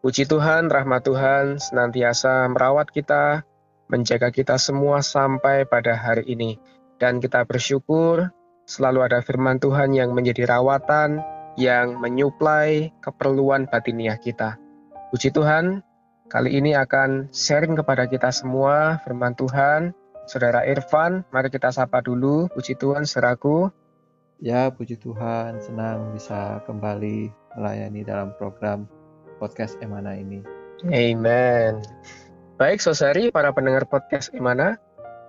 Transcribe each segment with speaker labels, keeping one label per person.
Speaker 1: Puji Tuhan, rahmat Tuhan senantiasa merawat kita, menjaga kita semua sampai pada hari ini. Dan kita bersyukur selalu ada firman Tuhan yang menjadi rawatan, yang menyuplai keperluan batiniah kita. Puji Tuhan, kali ini akan sharing kepada kita semua firman Tuhan. Saudara Irfan, mari kita sapa dulu. Puji Tuhan, seraku.
Speaker 2: Ya, puji Tuhan, senang bisa kembali melayani dalam program podcast Emana ini.
Speaker 1: Amen. Baik, saudari, para pendengar podcast Emana,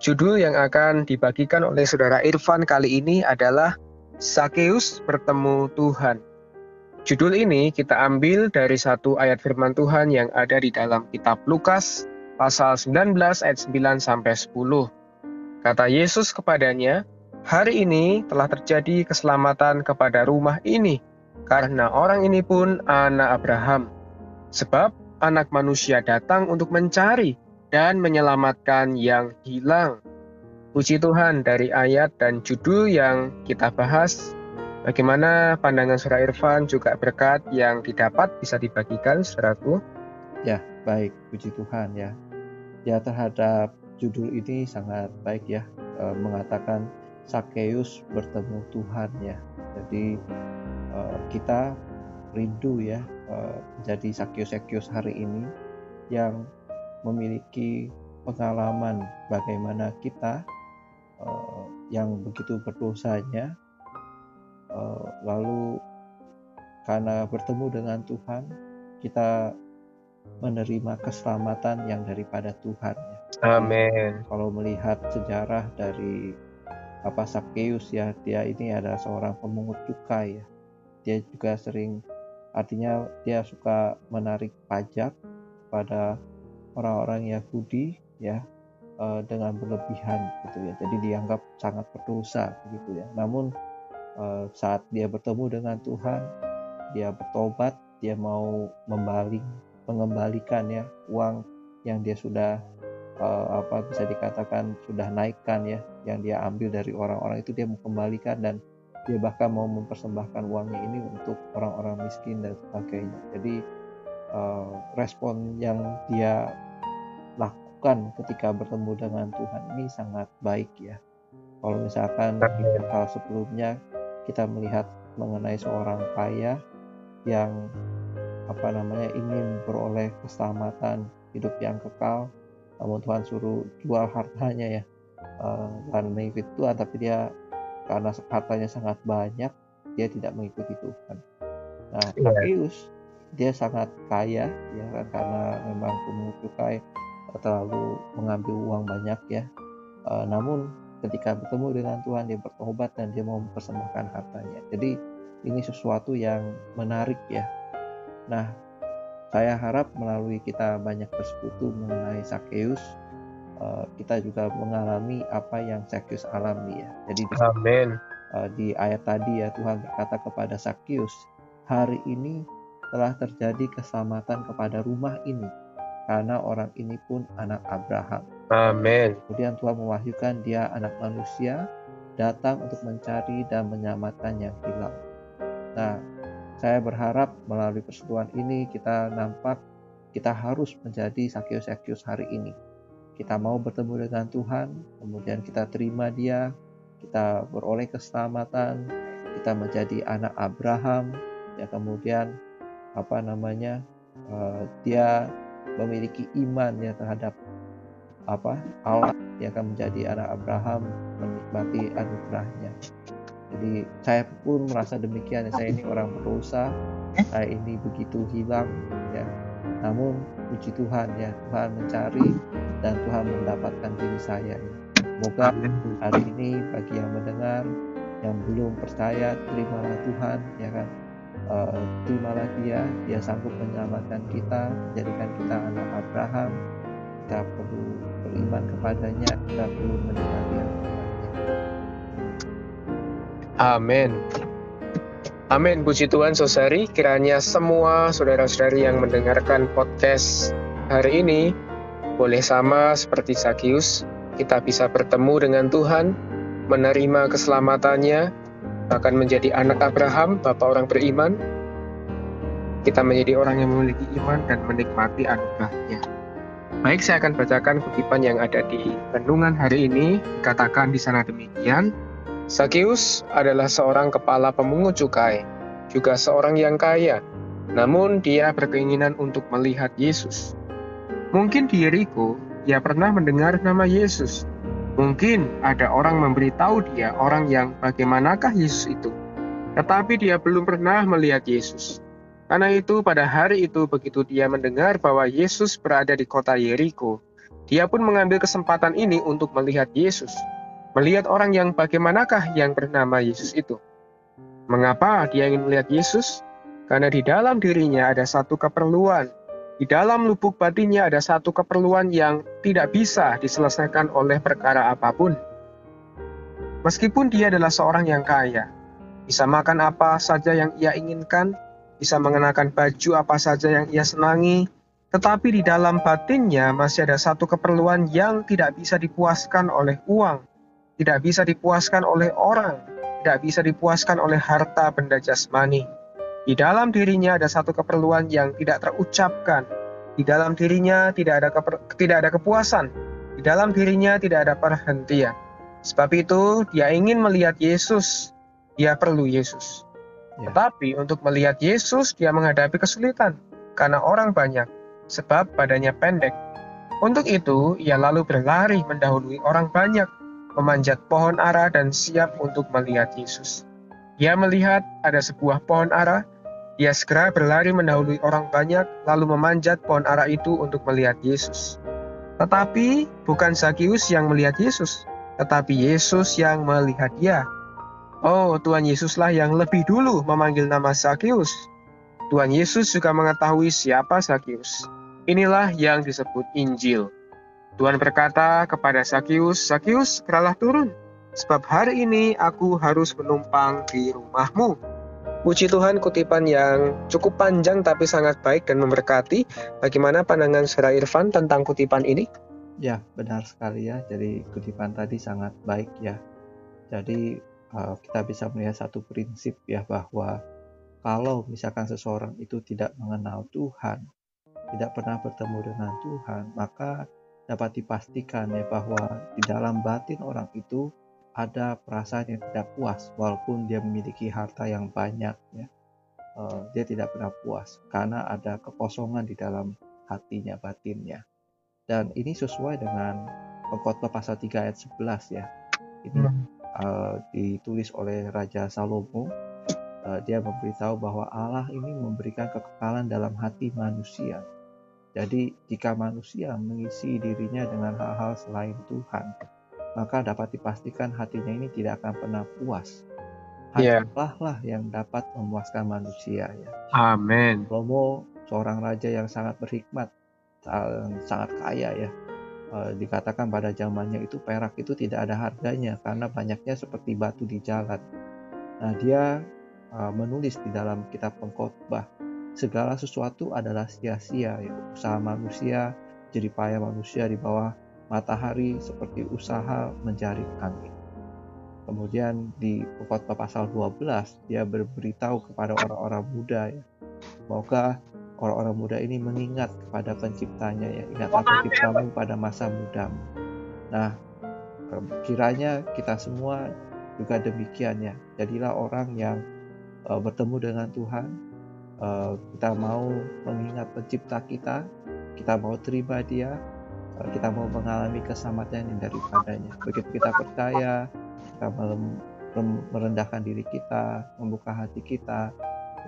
Speaker 1: judul yang akan dibagikan oleh saudara Irfan kali ini adalah Sakeus bertemu Tuhan. Judul ini kita ambil dari satu ayat firman Tuhan yang ada di dalam kitab Lukas pasal 19 ayat 9 sampai 10. Kata Yesus kepadanya, "Hari ini telah terjadi keselamatan kepada rumah ini, karena orang ini pun anak Abraham." Sebab anak manusia datang untuk mencari dan menyelamatkan yang hilang. Puji Tuhan dari ayat dan judul yang kita bahas. Bagaimana pandangan Surah Irfan juga berkat yang didapat bisa dibagikan saudaraku?
Speaker 2: Ya, baik. Puji Tuhan ya. Ya terhadap judul ini sangat baik ya. E, mengatakan Sakeus bertemu Tuhan ya. Jadi e, kita rindu ya Eh, menjadi sakius-sakius hari ini yang memiliki pengalaman bagaimana kita uh, yang begitu berdosanya uh, lalu karena bertemu dengan Tuhan kita menerima keselamatan yang daripada Tuhan.
Speaker 1: Amin.
Speaker 2: Kalau melihat sejarah dari apa Sakeus ya dia ini adalah seorang pemungut cukai ya. Dia juga sering Artinya dia suka menarik pajak pada orang-orang Yahudi ya eh, dengan berlebihan gitu ya. Jadi dianggap sangat berdosa gitu ya. Namun eh, saat dia bertemu dengan Tuhan, dia bertobat, dia mau membaling, mengembalikan ya uang yang dia sudah eh, apa bisa dikatakan sudah naikkan ya, yang dia ambil dari orang-orang itu dia mau kembalikan dan dia bahkan mau mempersembahkan uangnya ini untuk orang-orang miskin dan sebagainya. Jadi uh, respon yang dia lakukan ketika bertemu dengan Tuhan ini sangat baik ya. Kalau misalkan di hal sebelumnya kita melihat mengenai seorang kaya yang apa namanya ingin beroleh keselamatan hidup yang kekal namun Tuhan suruh jual hartanya ya. Uh, dan mengikuti Tuhan tapi dia karena hartanya sangat banyak dia tidak mengikuti Tuhan. Nah, Zacchaeus yeah. dia sangat kaya ya kan karena memang pemungut cukai terlalu mengambil uang banyak ya. Uh, namun ketika bertemu dengan Tuhan dia bertobat dan dia mau mempersembahkan hartanya. Jadi ini sesuatu yang menarik ya. Nah, saya harap melalui kita banyak bersekutu mengenai Zacchaeus Eh, kita juga mengalami apa yang Sakyus alami ya. Jadi di, Amen. Uh, di ayat tadi ya Tuhan berkata kepada Sakyus, hari ini telah terjadi keselamatan kepada rumah ini karena orang ini pun anak Abraham.
Speaker 1: Amin.
Speaker 2: Kemudian Tuhan mewahyukan dia anak manusia datang untuk mencari dan menyelamatkan yang hilang. Nah, saya berharap melalui persetujuan ini kita nampak kita harus menjadi Sakyus-Sakyus hari ini kita mau bertemu dengan Tuhan, kemudian kita terima Dia, kita beroleh keselamatan, kita menjadi anak Abraham, ya kemudian apa namanya uh, dia memiliki iman ya terhadap apa Allah dia akan menjadi anak Abraham menikmati anugerahnya. Jadi saya pun merasa demikian saya ini orang berdosa saya ini begitu hilang ya. Namun puji Tuhan ya Tuhan mencari dan Tuhan mendapatkan diri saya ya. Semoga hari ini bagi yang mendengar yang belum percaya terimalah Tuhan ya kan uh, terimalah dia dia sanggup menyelamatkan kita menjadikan kita anak Abraham kita perlu beriman kepadanya kita perlu mendengar dia
Speaker 1: Amin. Amin. Puji Tuhan, saudari. Kiranya semua saudara-saudari yang mendengarkan podcast hari ini boleh sama seperti Sakius. Kita bisa bertemu dengan Tuhan, menerima keselamatannya, bahkan menjadi anak Abraham, bapak orang beriman. Kita menjadi orang yang memiliki iman dan menikmati anugerahnya. Baik, saya akan bacakan kutipan yang ada di renungan hari ini. Katakan di sana demikian. Sakius adalah seorang kepala pemungut cukai, juga seorang yang kaya, namun dia berkeinginan untuk melihat Yesus. Mungkin di Yeriko, ia pernah mendengar nama Yesus. Mungkin ada orang memberitahu dia orang yang bagaimanakah Yesus itu. Tetapi dia belum pernah melihat Yesus. Karena itu pada hari itu begitu dia mendengar bahwa Yesus berada di kota Yeriko, dia pun mengambil kesempatan ini untuk melihat Yesus melihat orang yang bagaimanakah yang bernama Yesus itu. Mengapa dia ingin melihat Yesus? Karena di dalam dirinya ada satu keperluan. Di dalam lubuk batinnya ada satu keperluan yang tidak bisa diselesaikan oleh perkara apa pun. Meskipun dia adalah seorang yang kaya, bisa makan apa saja yang ia inginkan, bisa mengenakan baju apa saja yang ia senangi, tetapi di dalam batinnya masih ada satu keperluan yang tidak bisa dipuaskan oleh uang, tidak bisa dipuaskan oleh orang, tidak bisa dipuaskan oleh harta benda jasmani. Di dalam dirinya ada satu keperluan yang tidak terucapkan. Di dalam dirinya tidak ada keper, tidak ada kepuasan. Di dalam dirinya tidak ada perhentian. Sebab itu dia ingin melihat Yesus. Dia perlu Yesus. Ya. Tetapi untuk melihat Yesus dia menghadapi kesulitan karena orang banyak sebab badannya pendek. Untuk itu ia lalu berlari mendahului orang banyak memanjat pohon ara dan siap untuk melihat Yesus. Dia melihat ada sebuah pohon ara, dia segera berlari mendahului orang banyak, lalu memanjat pohon ara itu untuk melihat Yesus. Tetapi bukan Zakius yang melihat Yesus, tetapi Yesus yang melihat dia. Oh, Tuhan Yesuslah yang lebih dulu memanggil nama Zakius. Tuhan Yesus juga mengetahui siapa Zakius. Inilah yang disebut Injil. Tuhan berkata kepada Sakius, Sakius, keralah turun, sebab hari ini aku harus menumpang di rumahmu. Puji Tuhan kutipan yang cukup panjang tapi sangat baik dan memberkati. Bagaimana pandangan Saudara Irfan tentang kutipan ini?
Speaker 2: Ya, benar sekali ya. Jadi kutipan tadi sangat baik ya. Jadi uh, kita bisa melihat satu prinsip ya bahwa kalau misalkan seseorang itu tidak mengenal Tuhan, tidak pernah bertemu dengan Tuhan, maka dapat dipastikan ya bahwa di dalam batin orang itu ada perasaan yang tidak puas walaupun dia memiliki harta yang banyak ya. Uh, dia tidak pernah puas karena ada kekosongan di dalam hatinya batinnya. Dan ini sesuai dengan pengkhotbah pasal 3 ayat 11 ya. Ini uh, ditulis oleh Raja Salomo. Uh, dia memberitahu bahwa Allah ini memberikan kekekalan dalam hati manusia. Jadi, jika manusia mengisi dirinya dengan hal-hal selain Tuhan, maka dapat dipastikan hatinya ini tidak akan pernah puas. Hanya yeah. lah yang dapat memuaskan manusia ya.
Speaker 1: Amin.
Speaker 2: Romo seorang raja yang sangat berhikmat, sangat kaya ya. E, dikatakan pada zamannya itu perak itu tidak ada harganya karena banyaknya seperti batu di jalan. Nah, dia e, menulis di dalam kitab pengkhotbah segala sesuatu adalah sia-sia ya. usaha manusia jadi payah manusia di bawah matahari seperti usaha mencari angin. Kemudian di khotbah pasal 12 dia berberitahu kepada orang-orang muda ya. Semoga orang-orang muda ini mengingat kepada penciptanya ya. Ingatlah penciptamu pada masa mudamu. Nah kiranya kita semua juga demikian ya. Jadilah orang yang uh, bertemu dengan Tuhan. Eh, kita mau mengingat pencipta kita, kita mau terima dia, uh, kita mau mengalami keselamatan yang daripadanya. Begitu kita percaya, kita merendahkan diri kita, membuka hati kita,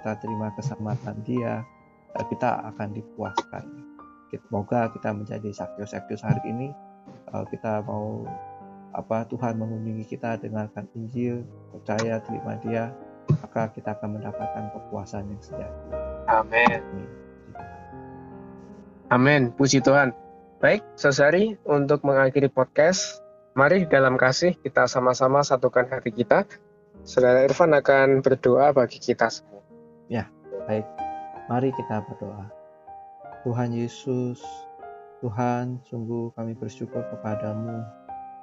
Speaker 2: kita terima keselamatan dia, uh, kita akan dipuaskan. Semoga kita menjadi sakyus-sakyus hari ini, kita mau apa Tuhan mengunjungi kita dengarkan Injil, percaya terima dia, maka kita akan mendapatkan kepuasan yang sejati.
Speaker 1: Amin. Amin. Puji Tuhan. Baik, Saudari, untuk mengakhiri podcast, mari dalam kasih kita sama-sama satukan hati kita. Saudara Irfan akan berdoa bagi kita semua.
Speaker 2: Ya, baik. Mari kita berdoa. Tuhan Yesus, Tuhan, sungguh kami bersyukur kepadamu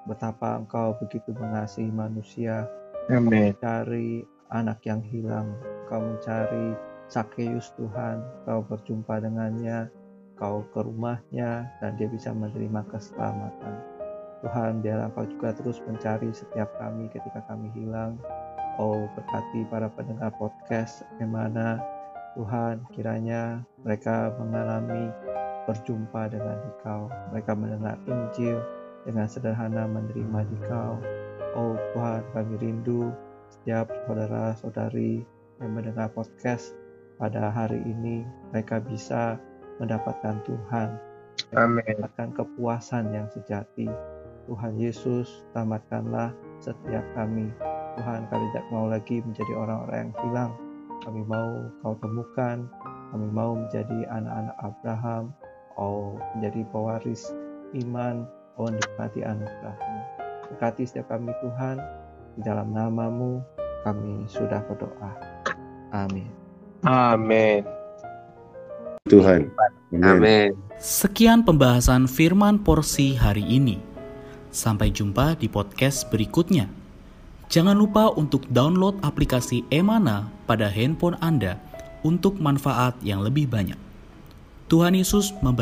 Speaker 2: betapa Engkau begitu mengasihi manusia.
Speaker 1: Amin.
Speaker 2: Mencari anak yang hilang, Engkau mencari Sakeus Tuhan, Engkau berjumpa dengannya, Engkau ke rumahnya, dan dia bisa menerima keselamatan. Tuhan, biarlah Engkau juga terus mencari setiap kami ketika kami hilang. Oh, berkati para pendengar podcast, bagaimana Tuhan, kiranya mereka mengalami berjumpa dengan Dikau. Mereka mendengar Injil dengan sederhana menerima Dikau. Oh Tuhan, kami rindu setiap saudara-saudari yang mendengar podcast pada hari ini, mereka bisa mendapatkan Tuhan.
Speaker 1: Amin.
Speaker 2: Mendapatkan kepuasan yang sejati. Tuhan Yesus, selamatkanlah setiap kami. Tuhan, kami tidak mau lagi menjadi orang-orang yang hilang, kami mau kau temukan, kami mau menjadi anak-anak Abraham, oh menjadi pewaris iman, oh nikmati anugerahmu. Berkati setiap kami Tuhan, di dalam namamu kami sudah berdoa. Amin.
Speaker 1: Amin.
Speaker 3: Tuhan.
Speaker 1: Amin.
Speaker 4: Sekian pembahasan firman porsi hari ini. Sampai jumpa di podcast berikutnya. Jangan lupa untuk download aplikasi Emana pada handphone Anda untuk manfaat yang lebih banyak. Tuhan Yesus memberkati.